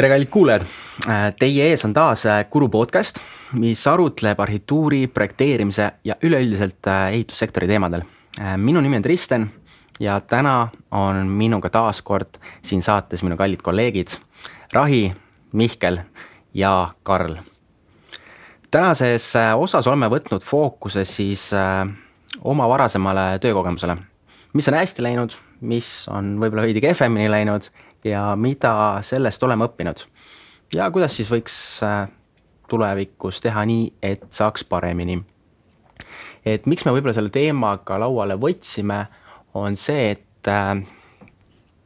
tere, kallid kuulajad. Teie ees on taas Kuru podcast, mis arutleb arhitektuuri, projekteerimise ja üleüldiselt ehitussektori teemadel. minu nimi on Kristen ja täna on minuga taas kord siin saates minu kallid kolleegid Rahi, Mihkel ja Karl. tänases osas oleme võtnud fookuse siis oma varasemale töökogemusele, mis on hästi läinud, mis on võib-olla veidi kehvemini läinud ja mida sellest oleme õppinud. ja kuidas siis võiks äh, tulevikus teha nii, et saaks paremini. et miks me võib-olla selle teemaga lauale võtsime, on see, et äh,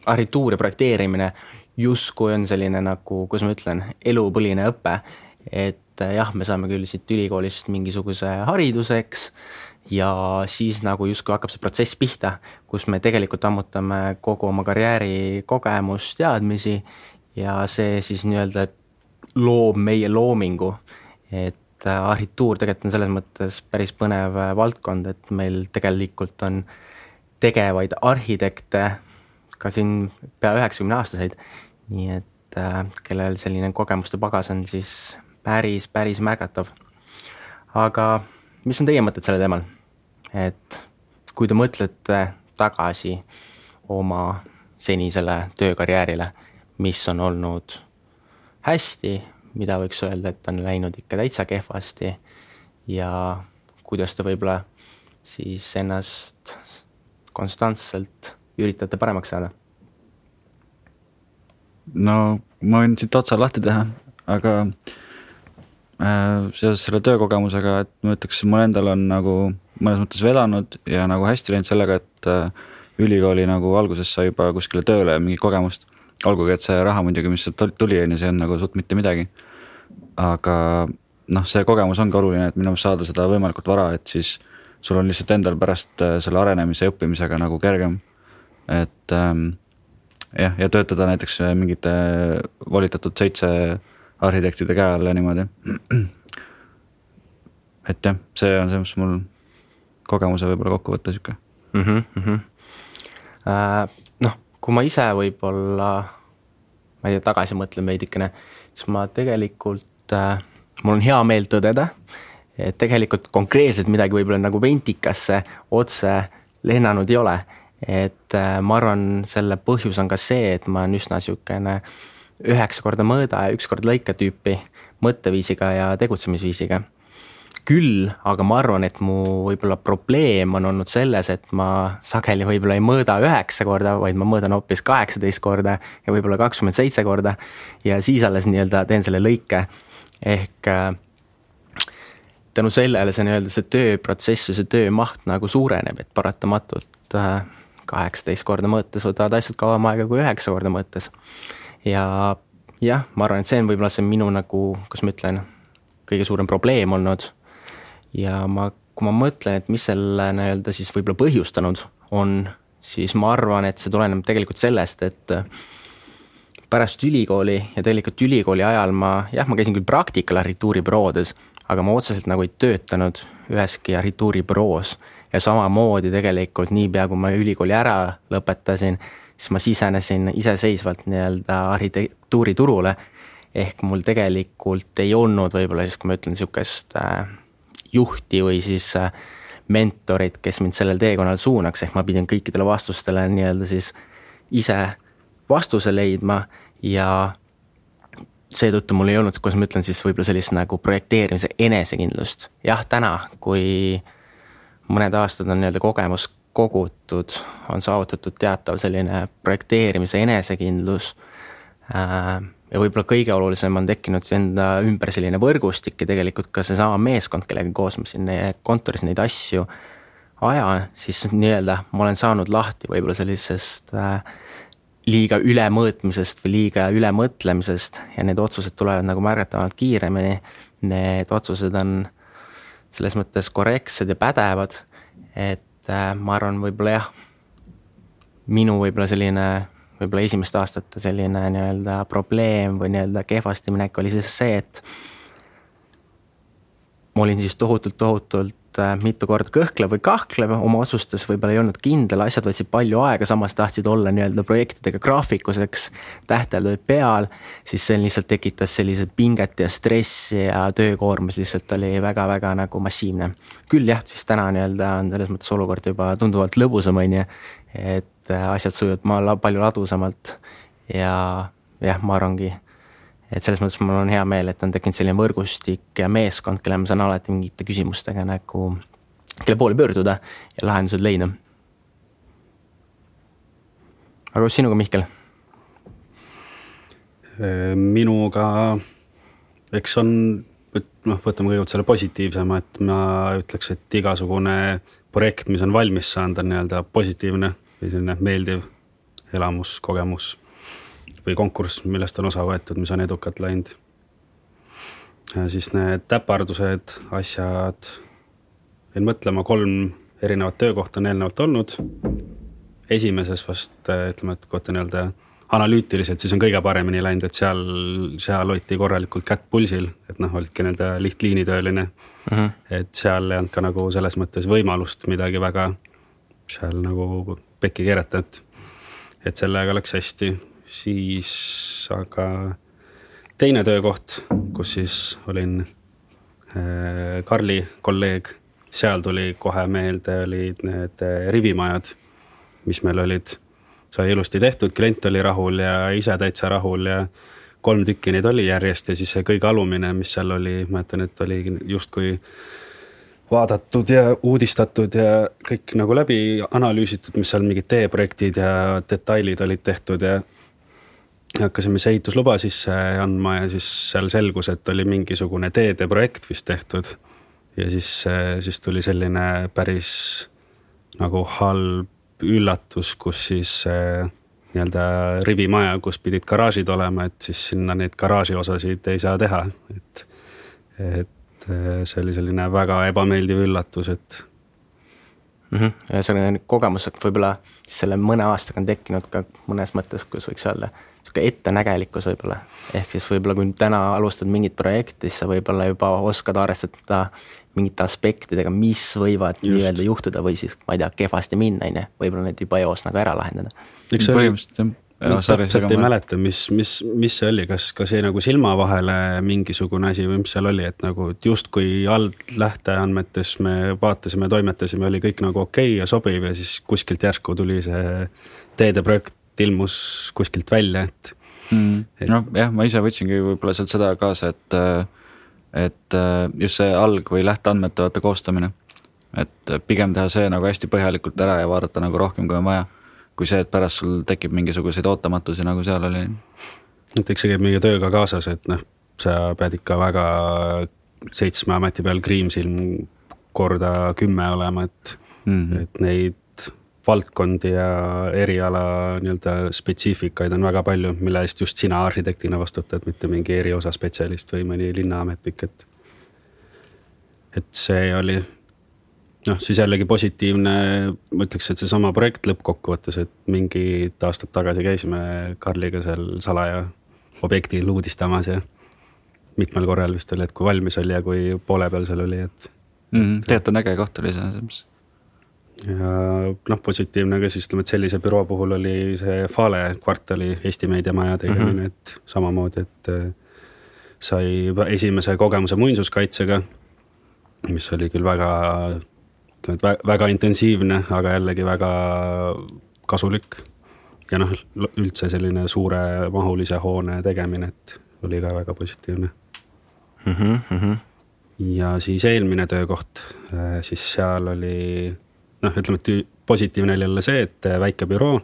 arhitektuur ja projekteerimine justkui on selline nagu, kuidas ma ütlen, elupõline õpe. et äh, jah, me saame küll siit ülikoolist mingisuguse hariduse, eks ja siis nagu justkui hakkab see protsess pihta, kus me tegelikult ammutame kogu oma karjääri kogemust, teadmisi ja see siis nii-öelda loob meie loomingu. et äh, arhitektuur tegelikult on selles mõttes päris põnev äh, valdkond, et meil tegelikult on tegevaid arhitekte ka siin pea üheksakümne aastaseid, nii et äh, kellel selline kogemuste pagas on siis päris, päris märgatav. aga mis on teie mõtted sellel teemal? et kui te mõtlete tagasi oma senisele töökarjäärile, mis on olnud hästi, mida võiks öelda, et on läinud ikka täitsa kehvasti ja kuidas te võib-olla siis ennast konstantselt üritate paremaks saada? no ma võin siit otsa lahti teha, aga äh, seoses selle töökogemusega, et ma ütleks, mul endal on nagu mõnes mõttes vedanud ja nagu hästi läinud sellega, et äh, ülikooli nagu alguses sai juba kuskile tööle mingit kogemust. olgugi, et see raha muidugi, mis sealt tuli, on ju, see on nagu suht mitte midagi. aga noh, see kogemus ongi oluline, et minu meelest saada seda võimalikult vara, et siis sul on lihtsalt endal pärast äh, selle arenemise ja õppimisega nagu kergem. et ähm, jah, ja töötada näiteks mingite volitatud seitse arhitektide käe all ja niimoodi. et jah, see on see, mis mul kogemuse võib-olla kokku võtta, sihuke mm. -hmm. Äh, noh, kui ma ise võib-olla, ma ei tea, tagasi mõtlen veidikene, siis ma tegelikult äh,, mul on hea meel tõdeda, et tegelikult konkreetselt midagi võib-olla nagu ventikasse otse lennanud ei ole. et äh, ma arvan, selle põhjus on ka see, et ma olen üsna sihukene üheksa korda mõõda ja üks kord lõika tüüpi mõtteviisiga ja tegutsemisviisiga küll aga ma arvan, et mu võib-olla probleem on olnud selles, et ma sageli võib-olla ei mõõda üheksa korda, vaid ma mõõdan hoopis kaheksateist korda ja võib-olla kakskümmend seitse korda. ja siis alles nii-öelda teen selle lõike, ehk äh, tänu sellele see nii-öelda see tööprotsess või see töömaht nagu suureneb, et paratamatult äh, kaheksateist korda mõõtes võtavad asjad kauem aega kui üheksa korda mõõtes. Ja jah, ma arvan, et see on võib-olla see minu nagu, kuidas ma ütlen, kõige suurem probleem olnud ja ma, kui ma mõtlen, et mis selle nii-öelda siis võib-olla põhjustanud on, siis ma arvan, et see tuleneb tegelikult sellest, et pärast ülikooli ja tegelikult ülikooli ajal ma, jah, ma käisin küll praktikal arhitektuuribüroodes, aga ma otseselt nagu ei töötanud üheski arhitektuuribüroos. ja samamoodi tegelikult niipea, kui ma ülikooli ära lõpetasin, siis ma sisenesin iseseisvalt nii-öelda arhitektuuriturule. ehk mul tegelikult ei olnud võib-olla siis, kui ma ütlen, sihukest äh, juhti või siis äh, mentorit, kes mind sellel teekonnal suunaks, ehk ma pidin kõikidele vastustele nii-öelda siis ise vastuse leidma ja seetõttu mul ei olnud, kuidas ma ütlen siis võib-olla sellist nagu projekteerimise enesekindlust. jah, täna, kui mõned aastad on nii-öelda kogemus kogutud, on saavutatud teatav selline projekteerimise enesekindlus äh, ja võib-olla kõige olulisem on tekkinud enda ümber selline võrgustik ja tegelikult ka seesama meeskond, kellega koos ma siin kontoris neid asju ajan, siis nii-öelda ma olen saanud lahti võib-olla sellisest äh, liiga ülemõõtmisest või liiga ülemõtlemisest ja need otsused tulevad nagu märgatavalt kiiremini. Need otsused on selles mõttes korrektsed ja pädevad, et äh, ma arvan, võib-olla jah, minu võib-olla selline võib-olla esimeste aastate selline nii-öelda probleem või nii-öelda kehvasti minek oli siis see, et ma olin siis tohutult, tohutult äh, mitu korda kõhklev või kahklev, oma otsustes võib-olla ei olnud kindel, asjad võtsid palju aega, samas tahtsid olla nii-öelda projektidega graafikuseks, tähtajad olid peal, siis see lihtsalt tekitas sellise pinget ja stressi ja töökoormus lihtsalt oli väga-väga nagu massiivne. küll jah, siis täna nii-öelda on selles mõttes olukord juba tunduvalt lõbusam, on ju, et äh, asjad sujuvad maal palju ladusamalt ja jah, ma arvangi et selles mõttes mul on hea meel, et on tekkinud selline võrgustik ja meeskond, kelle ma saan alati mingite küsimustega nagu, kelle poole pöörduda ja lahendused leida. aga kuidas sinuga, Mihkel? minuga, eks on, noh, võtame kõigepealt selle positiivsema, et ma ütleks, et igasugune projekt, mis on valmis saanud, on nii-öelda positiivne või selline meeldiv elamus, kogemus või konkurss, millest on osa võetud, mis on edukalt läinud. siis need täpardused, asjad, jäin mõtlema, kolm erinevat töökohta on eelnevalt olnud. esimeses vast ütleme, et kohta nii-öelda analüütiliselt siis on kõige paremini läinud, et seal, seal hoiti korralikult kätt pulsil, et noh, olidki nii-öelda lihtliinitööline uh. -huh. et seal ei olnud ka nagu selles mõttes võimalust midagi väga seal nagu pekki keerata, et, et sellega läks hästi siis aga teine töökoht, kus siis olin äh, Karli kolleeg, seal tuli kohe meelde, olid need äh, rivimajad, mis meil olid. sai ilusti tehtud, klient oli rahul ja ise täitsa rahul ja kolm tükki neid oli järjest ja siis see kõige alumine, mis seal oli, mäletan, et oli justkui vaadatud ja uudistatud ja kõik nagu läbi analüüsitud, mis seal mingid teeprojektid ja detailid olid tehtud ja hakkasime siis ehitusluba sisse andma ja siis seal selgus, et oli mingisugune teedeprojekt vist tehtud. ja siis, siis tuli selline päris nagu halb üllatus, kus siis nii-öelda rivimaja, kus pidid garaažid olema, et siis sinna neid garaaži osasid ei saa teha, et. et see oli selline väga ebameeldiv üllatus, et mm. -hmm. ja selline kogemus võib-olla selle mõne aastaga on tekkinud ka mõnes mõttes, kus võiks öelda sihuke ettenägelikkus võib-olla. ehk siis võib-olla kui täna alustad mingit projekti, siis sa võib-olla juba oskad arvestada mingite aspektidega, mis võivad nii-öelda juhtuda või siis ma ei tea, kehvasti minna, on ju, võib-olla need juba eos nagu ära lahendada. eks see oli no, täpselt ei mäleta, mis, mis, mis see oli, kas, kas jäi nagu silma vahele mingisugune asi või mis seal oli, et nagu justkui alt lähteandmetes me vaatasime, toimetasime, oli kõik nagu okei okay ja sobiv ja siis kuskilt järsku tuli see teedeprojekt ilmus kuskilt välja, et mm.. Noh, jah, ma ise võtsingi võib-olla sealt seda kaasa, et, et just see alg- või lähteandmete vaata koostamine. et pigem teha see nagu hästi põhjalikult ära ja vaadata nagu rohkem, kui on vaja. kui see, et pärast sul tekib mingisuguseid ootamatusi, nagu seal oli. et eks see käib meie tööga kaasas, et noh, sa pead ikka väga seitsme ameti peal kriimsilm korda kümme olema, et mm, -hmm. et neid valdkondi ja eriala nii-öelda spetsiifikaid on väga palju, mille eest just sina arhitektina vastutad, mitte mingi eriosa spetsialist või mõni linnaametnik, et. et see oli noh, siis jällegi positiivne, ma ütleks, et seesama projekt lõppkokkuvõttes, et mingid aastad tagasi käisime Karliga seal salaja objektil uudistamas ja mitmel korral vist oli, et kui valmis oli ja kui poole peal seal oli, et mm. tegelikult on äge koht oli see, selles mõttes noh, positiivne ka siis ütleme, et sellise büroo puhul oli see Fale kvartali Eesti meediamaja tegemine mm, -hmm. et samamoodi, et äh, sai esimese kogemuse muinsuskaitsega, mis oli küll väga, ütleme, et väga intensiivne, aga jällegi väga kasulik. ja noh, üldse selline suuremahulise hoone tegemine, et oli ka väga positiivne mm. -hmm. ja siis eelmine töökoht, äh, siis seal oli noh, ütleme, et positiivne oli jälle see, et äh, väike büroo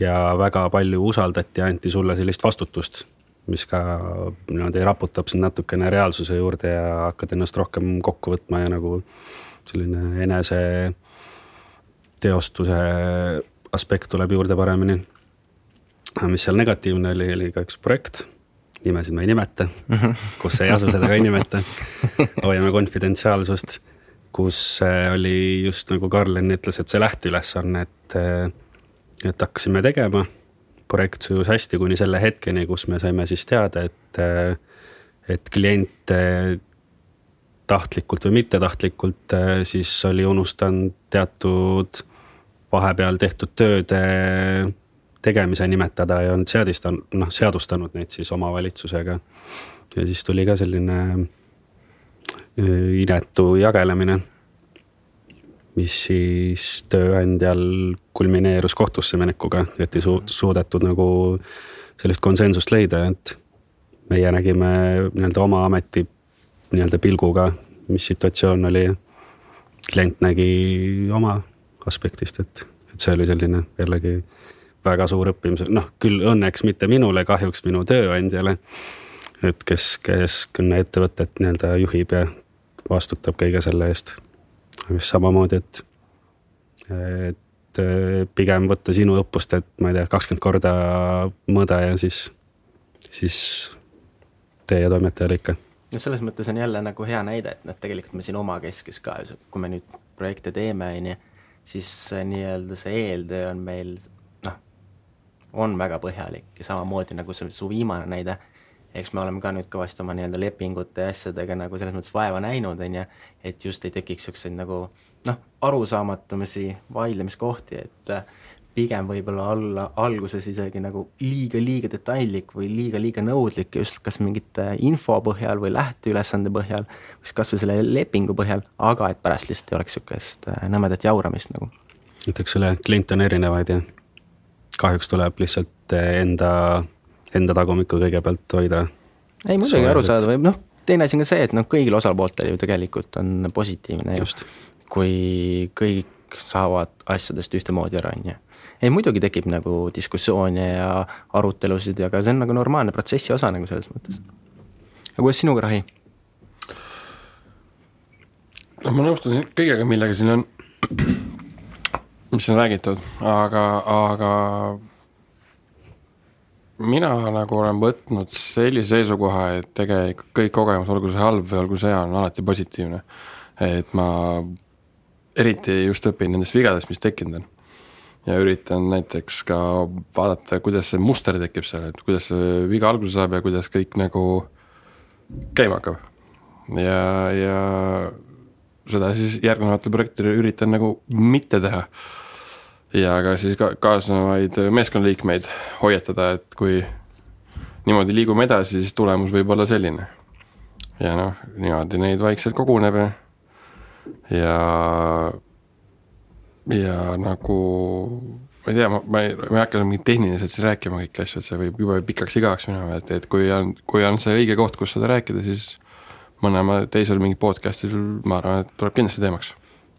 ja väga palju usaldati anti sulle sellist vastutust, mis ka niimoodi raputab sind natukene reaalsuse juurde ja hakkad ennast rohkem kokku võtma ja nagu selline enese teostuse aspekt tuleb juurde paremini. mis seal negatiivne oli, oli ka üks projekt, nimesid ma ei nimeta -hmm. kus ei asu seda ka ei nimeta, hoiame konfidentsiaalsust kus äh, oli just nagu Karlen ütles, et see lähteülesanne, et, äh, et hakkasime tegema. projekt sujus hästi kuni selle hetkeni, kus me saime siis teada, et, äh, et klient tahtlikult või mittetahtlikult siis oli unustanud teatud vahepeal tehtud tööde tegemise nimetada ja on seadistanud, noh seadustanud neid siis omavalitsusega. ja siis tuli ka selline inetu jagelemine. mis siis tööandjal kulmineerus kohtusse minekuga, et ei su suudetud nagu sellist konsensust leida, et meie nägime nii-öelda oma ameti nii-öelda pilguga, mis situatsioon oli. klient nägi oma aspektist, et, et see oli selline jällegi väga suur õppimise, noh küll õnneks mitte minule, kahjuks minu tööandjale. et kes, kes kümne ettevõtet nii-öelda juhib ja vastutab kõige selle eest. samamoodi, et, et pigem võtta sinu õppust, et ma ei tea, kakskümmend korda mõõda ja siis, siis tee ja toimetajale ikka no selles mõttes on jälle nagu hea näide, et noh, tegelikult me siin omakeskis ka, kui me nüüd projekte teeme, on ju, siis nii-öelda see eeltöö on meil noh, on väga põhjalik ja samamoodi nagu see su viimane näide, eks me oleme ka nüüd kõvasti oma nii-öelda lepingute ja asjadega nagu selles mõttes vaeva näinud, on ju, et just ei tekiks niisuguseid nagu noh, arusaamatumisi vaidlemiskohti, et äh, pigem võib-olla olla alguses isegi nagu liiga-liiga detaillik või liiga-liiga nõudlik just kas mingite info põhjal või lähteülesande põhjal, siis kasvõi selle lepingu põhjal, aga et pärast lihtsalt ei oleks niisugust äh, nõmedat jauramist nagu. näiteks selle kliente on erinevaid ja kahjuks tuleb lihtsalt äh, enda, enda tagumikku kõigepealt hoida. ei muidugi arusaadav, noh, teine asi on ka see, et noh, kõigil osapooltel ju tegelikult on positiivne ju, kui kõik saavad asjadest ühtemoodi aru, on ju ei muidugi tekib nagu diskussioone ja arutelusid ja ka see on nagu normaalne protsessi osa nagu selles mõttes. aga kuidas sinuga, Rahi? noh, ma nõustun kõigega, millega siin on, mis on räägitud, aga, aga mina nagu olen võtnud sellise seisukoha, et tegelikult kõik kogemus, olgu see halb või olgu see hea, on alati positiivne. et ma eriti just õpin nendest vigadest, mis tekkinud on ja üritan näiteks ka vaadata, kuidas see muster tekib seal, et kuidas see viga alguse saab ja kuidas kõik nagu käima hakkab. ja, ja seda siis järgnevatel projektidel üritan nagu mitte teha. Ja ka siis ka kaasnevaid meeskonnaliikmeid hoiatada, et kui niimoodi liigume edasi, siis tulemus võib olla selline. ja noh, niimoodi neid vaikselt koguneb ja, ja ja nagu ma ei tea, ma, ma ei, ma ei hakka mingit tehniliselt siin rääkima kõiki asju, et see võib jube pikaks igavaks minema, et, et kui on, kui on see õige koht, kus seda rääkida, siis mõlemal teisel mingil podcast'il ma arvan, et tuleb kindlasti teemaks.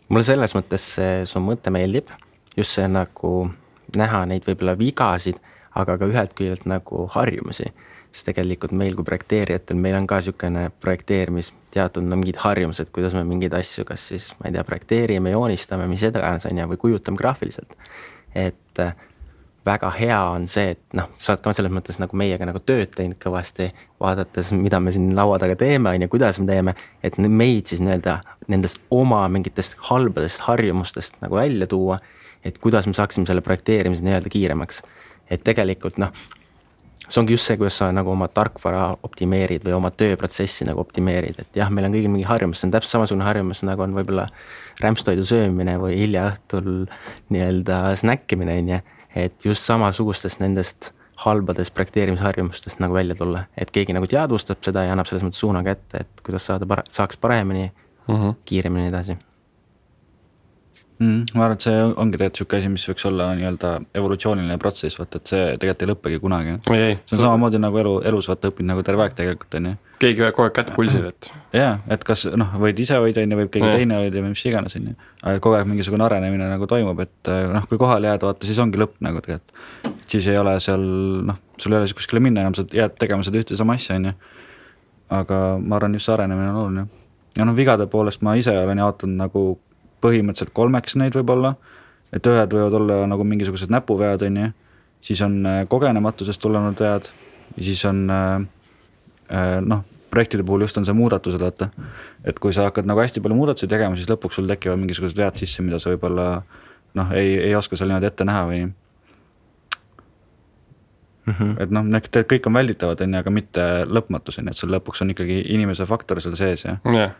mulle selles mõttes see su mõte meeldib, just see nagu näha neid võib-olla vigasid, aga ka ühelt küljelt nagu harjumusi siis tegelikult meil kui projekteerijatel, meil on ka niisugune projekteerimis teatud no mingid harjumused, kuidas me mingeid asju, kas siis ma ei tea, projekteerime, joonistame, mis iganes, on ju, või kujutame graafiliselt. et äh, väga hea on see, et noh, sa oled ka selles mõttes nagu meiega nagu tööd teinud kõvasti, vaadates, mida me siin laua taga teeme, on ju, kuidas me teeme, et meid siis nii-öelda nendest oma mingitest halbadest harjumustest nagu välja tuua, et kuidas me saaksime selle projekteerimise nii-öelda kiiremaks. et tegelikult noh, see ongi just see, kuidas sa nagu oma tarkvara optimeerid või oma tööprotsessi nagu optimeerid, et jah, meil on kõigil mingi harjumus, see on täpselt samasugune harjumus, nagu on võib-olla rämpstoidu söömine või hilja õhtul nii-öelda snäkkimine, on ju. et just samasugustest nendest halbadest projekteerimisharjumustest nagu välja tulla, et keegi nagu teadvustab seda ja annab selles mõttes suuna kätte, et kuidas saada para-, saaks paremini mm, -hmm. kiiremini edasi mm,. ma arvan, et see ongi tegelikult sihuke asi, mis võiks olla nii-öelda evolutsiooniline protsess, vaata, et see tegelikult ei lõppegi kunagi. see on samamoodi nagu elu, elus vaata õpid nagu terve aeg tegelikult on ju. keegi kogu aeg kätt pulsil, et. jaa, et kas noh, võid ise hoida, on ju, võib keegi ja. teine hoida või mis iganes, on ju. aga kogu aeg mingisugune arenemine nagu toimub, et noh, kui kohale jääd, vaata siis ongi lõpp nagu tegelikult. siis ei ole seal noh, sul ei ole kuskile minna enam, sa jääd tegema seda ühte sama asja, on ju. aga ma arvan, just see arenemine on oluline. ja noh, vigade poolest ma ise olen jaotanud nagu põhimõtteliselt kolmeks neid võib-olla, et ühed võivad olla nagu mingisugused näpuvead, on ju, siis on äh, kogenematusest tulenevad vead ja siis on äh, äh, noh, projektide puhul just on see muudatused, vaata. et kui sa hakkad nagu hästi palju muudatusi tegema, siis lõpuks sul tekivad mingisugused vead sisse, mida sa võib-olla noh, ei, ei oska seal niimoodi ette näha või Mm -hmm. et noh, need kõik on välditavad, on ju, aga mitte lõpmatus, on ju, et sul lõpuks on ikkagi inimese faktor seal sees ja yeah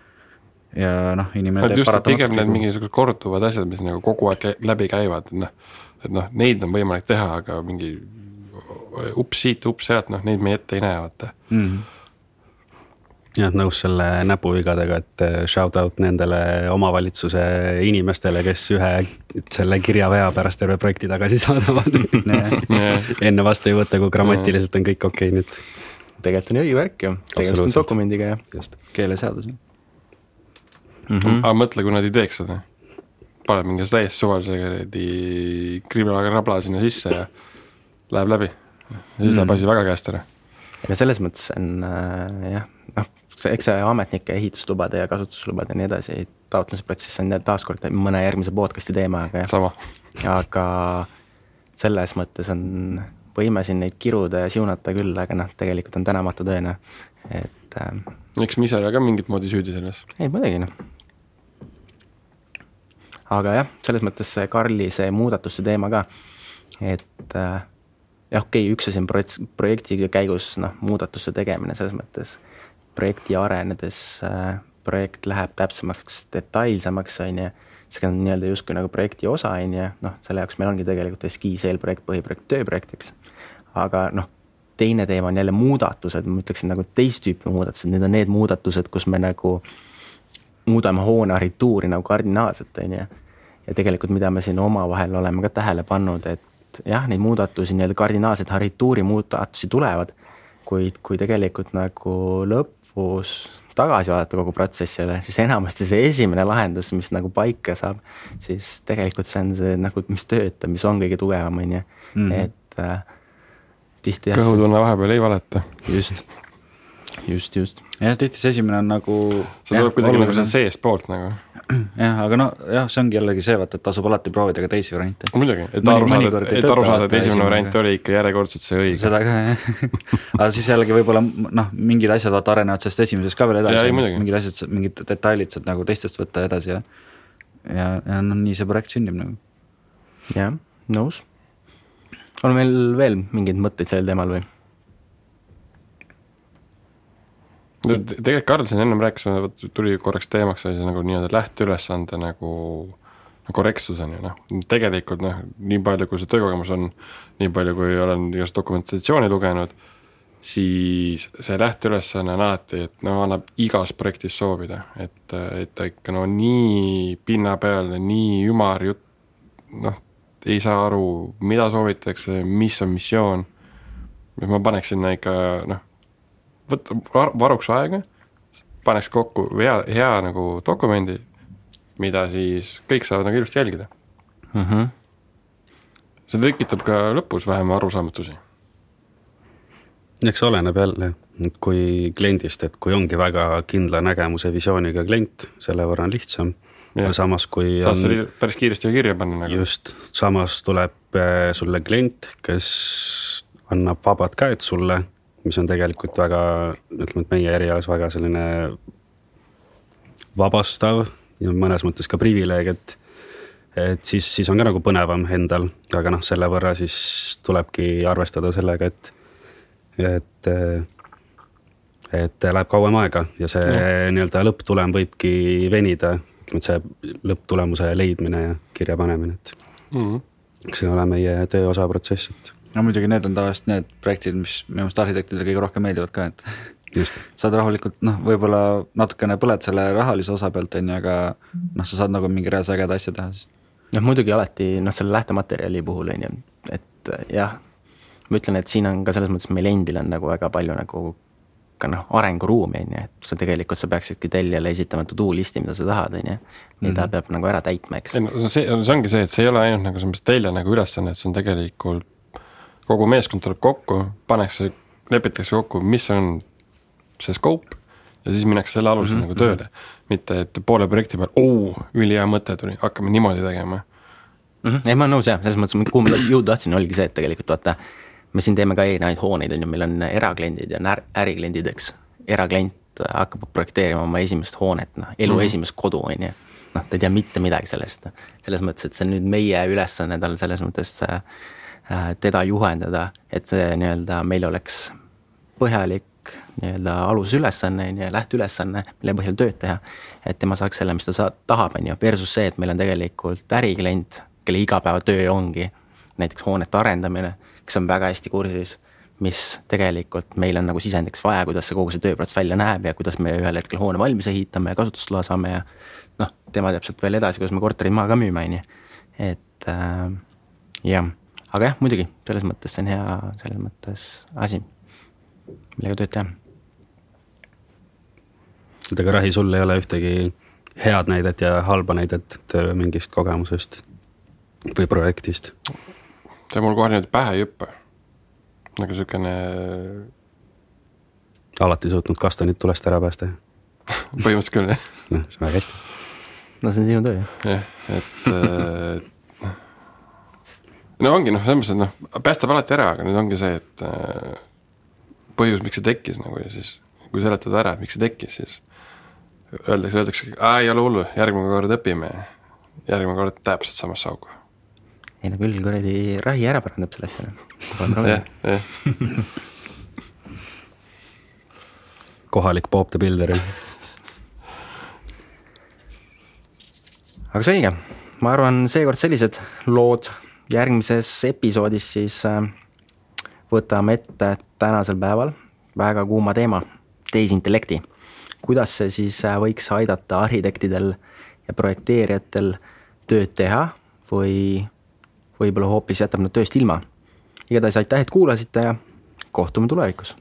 ja noh, inimene et teeb just, pigem need mingisugused korduvad asjad, mis nagu kogu aeg läbi käivad, et noh, et noh, neid on võimalik teha, aga mingi ups siit, ups sealt, noh neid me ette ei näe, vaata. Mhm. jah, nõus selle näpuvigadega, et eh, shout out nendele omavalitsuse inimestele, kes ühe selle kirjavea pärast terve projekti tagasi saadavad. enne vastu ei võta, kui grammatiliselt on kõik okei okay, nüüd. tegelikult on ju õigevärk ju, tegemist on dokumendiga ja keeleseadus. mm. -hmm. aga mõtle, kui nad ei teeks seda. paned mingi täiesti suvalise kuradi kriblakabla sinna sisse ja läheb läbi. siis läheb asi väga käest ära. ja selles mõttes on äh, jah, noh, see, eks see ametnike ehituslubade ja kasutuslubade ja nii edasi taotlemise protsess on taaskord mõne järgmise podcast'i teema, aga jah, aga selles mõttes on, võime siin neid kiruda ja siunata küll, aga noh, tegelikult on tänamatu tõene, et äh, eks me ise ole ka mingit moodi süüdi selles. ei muidugi noh. Aga jah, selles mõttes see Karli see muudatuste teema ka, et äh, jah, okei okay,, üks asi on projekt, projekti käigus noh, muudatuste tegemine selles mõttes, projekti arenedes äh, projekt läheb täpsemaks, detailsemaks, on ju, see on nii-öelda justkui nagu projekti osa, on ju, noh, selle jaoks meil ongi tegelikult eskiis, eelprojekt, põhiprojekt, tööprojekt, eks. aga noh, teine teema on jälle muudatused, ma ütleksin nagu teist tüüpi muudatused, need on need muudatused, kus me nagu muudame hoone arhituuri nagu kardinaalselt, on ju. Ja tegelikult, mida me siin omavahel oleme ka tähele pannud, et jah, neid muudatusi, nii-öelda kardinaalseid arhituuri muudatusi tulevad, kuid kui tegelikult nagu lõpus tagasi vaadata kogu protsessile, siis enamasti see esimene lahendus, mis nagu paika saab, siis tegelikult see on see nagu, mis töötab, mis on kõige tugevam, on ju, et äh, tihti kõhutunne vahepeal ei valeta. just, just, just jah, tihti see esimene on nagu. see tuleb kuidagi nagu sealt seestpoolt nagu. jah, aga no jah, see ongi jällegi see, vaata, et tasub alati proovida ka teisi variante. muidugi, et aru saada et aru saada, et esimene variant oli ikka järjekordselt see õige. seda ka jah, aga siis jällegi võib-olla noh, mingid asjad vaata arenevad sellest esimesest ka veel edasi, mingid asjad, mingid detailid saad nagu teistest võtta edasi ja ja, ja noh, nii see projekt sünnib nagu. jah, nõus. on meil veel mingeid mõtteid sel teemal või? Tegelikult Karl siin ennem rääkis, tuli korraks teemaks see nagu nii-öelda lähteülesande nagu no korrektsus on ju noh, tegelikult noh, nii palju, kui see töökogemus on, nii palju, kui olen igast dokumentatsiooni lugenud, siis see lähteülesanne on alati, et no annab igas projektis soovida, et, et ta ikka no nii pinnapealne, nii ümar jutt, noh, ei saa aru, mida soovitakse, mis on missioon, ma paneks sinna ikka noh, võtta var- varuks aega, paneks kokku hea, hea nagu dokumendi, mida siis kõik saavad nagu ilusti jälgida. mm. -hmm. see tekitab ka lõpus vähem arusaamatusi. eks oleneb jälle, kui kliendist, et kui ongi väga kindla nägemuse visiooniga klient, selle võrra on lihtsam. Jah. samas, kui saad on selle päris kiiresti kirja panna nagu. just, samas tuleb äh, sulle klient, kes annab vabad käed sulle, mis on tegelikult väga, ütleme, et meie erialas väga selline vabastav ja mõnes mõttes ka privileeg, et et siis, siis on ka nagu põnevam endal, aga noh, selle võrra siis tulebki arvestada sellega, et, et et läheb kauem aega ja see nii-öelda lõpptulem võibki venida, et see lõpptulemuse leidmine ja kirjapanemine, et mm. -hmm. see ei ole meie töö osa protsess, et no muidugi need on tavaliselt need projektid, mis minu meelest arhitektidele kõige rohkem meeldivad ka, et just, saad rahulikult noh, võib-olla natukene põled selle rahalise osa pealt, on ju, aga noh, sa saad nagu mingi reaalse ägeda asja teha siis. noh, muidugi alati noh, selle lähtematerjali puhul on ju, et jah, ma ütlen, et siin on ka selles mõttes meil endil on nagu väga palju nagu ka noh, arenguruumi on ju, et sa tegelikult sa peaksidki tellijale esitama to do list'i, mida sa tahad, on ju. mida mm -hmm. peab nagu ära täitma, eks ei. no see, see ongi see, et see ei ole ainult nagu selles mõttes telje nagu ülesanne, et see on tegelikult kogu meeskond tuleb kokku, pannakse, lepitakse kokku, mis on see scope ja siis minnakse selle alusel mm -hmm. nagu tööle. mitte, et poole projekti peal, oo, ülihea mõte tuli, hakkame niimoodi tegema. mm. -hmm. ei, ma olen nõus jah, selles mõttes, kuhu ma jõuda tahtsin, oligi see, et tegelikult vaata, me siin teeme ka erinevaid hooneid, on ju, meil on erakliendid ja on är- ärikliendid, eks. eraklient hakkab projekteerima oma esimest hoonet, noh, elu mm -hmm. esimest kodu, on ju. noh, ta ei tea mitte midagi sellest. selles mõttes, et see on nüüd meie ülesanne tal selles mõttes äh, teda juhendada, et see nii-öelda meil oleks põhjalik nii-öelda alusülesanne, on ju, lähteülesanne, mille põhjal tööd teha. et tema saaks selle, mis ta sa-, tahab, on ju, versus see, et meil on tegelikult äriklient, kelle igapäevatöö ongi näiteks hoonete arendamine, kes on väga hästi kursis, mis tegelikult meil on nagu sisendiks vaja, kuidas see kogu see tööprotsess välja näeb ja kuidas me ühel hetkel hoone valmis ehitame ja kasutusloa saame ja noh, tema teab sealt veel edasi, kuidas me korterid maha ka müüme, on ju. et äh, jah, aga jah, muidugi, selles mõttes see on hea, selles mõttes asi, millega tööd teha. aga Rahi, sul ei ole ühtegi head näidet ja halba näidet mingist kogemusest või projektist? see mul kohe niimoodi pähe ei hüppa. nagu siukene alati suutnud kastanid tulest ära päästa? põhimõtteliselt küll, jah. noh, see on väga hästi. no see on sinu töö ju. jah, et äh, no ongi noh, selles mõttes, et noh, päästab alati ära, aga nüüd ongi see, et äh, põhjus, miks see tekkis nagu ja siis kui seletada ära, miks see tekkis, siis öeldakse, öeldakse, ei ole hullu, järgmine kord õpime. järgmine kord täpselt samasse auku. ei no küll kuradi Rahi ära parandab selle asja. jah, jah. kohalik Bob the Builder. aga selge, ma arvan, seekord sellised lood, järgmises episoodis siis äh, võtame ette tänasel päeval väga kuuma teema, tehisintellekti. kuidas see siis äh, võiks aidata arhitektidel ja projekteerijatel tööd teha või võib-olla hoopis jätab nad tööst ilma. igatahes aitäh, et kuulasite ja kohtume tulevikus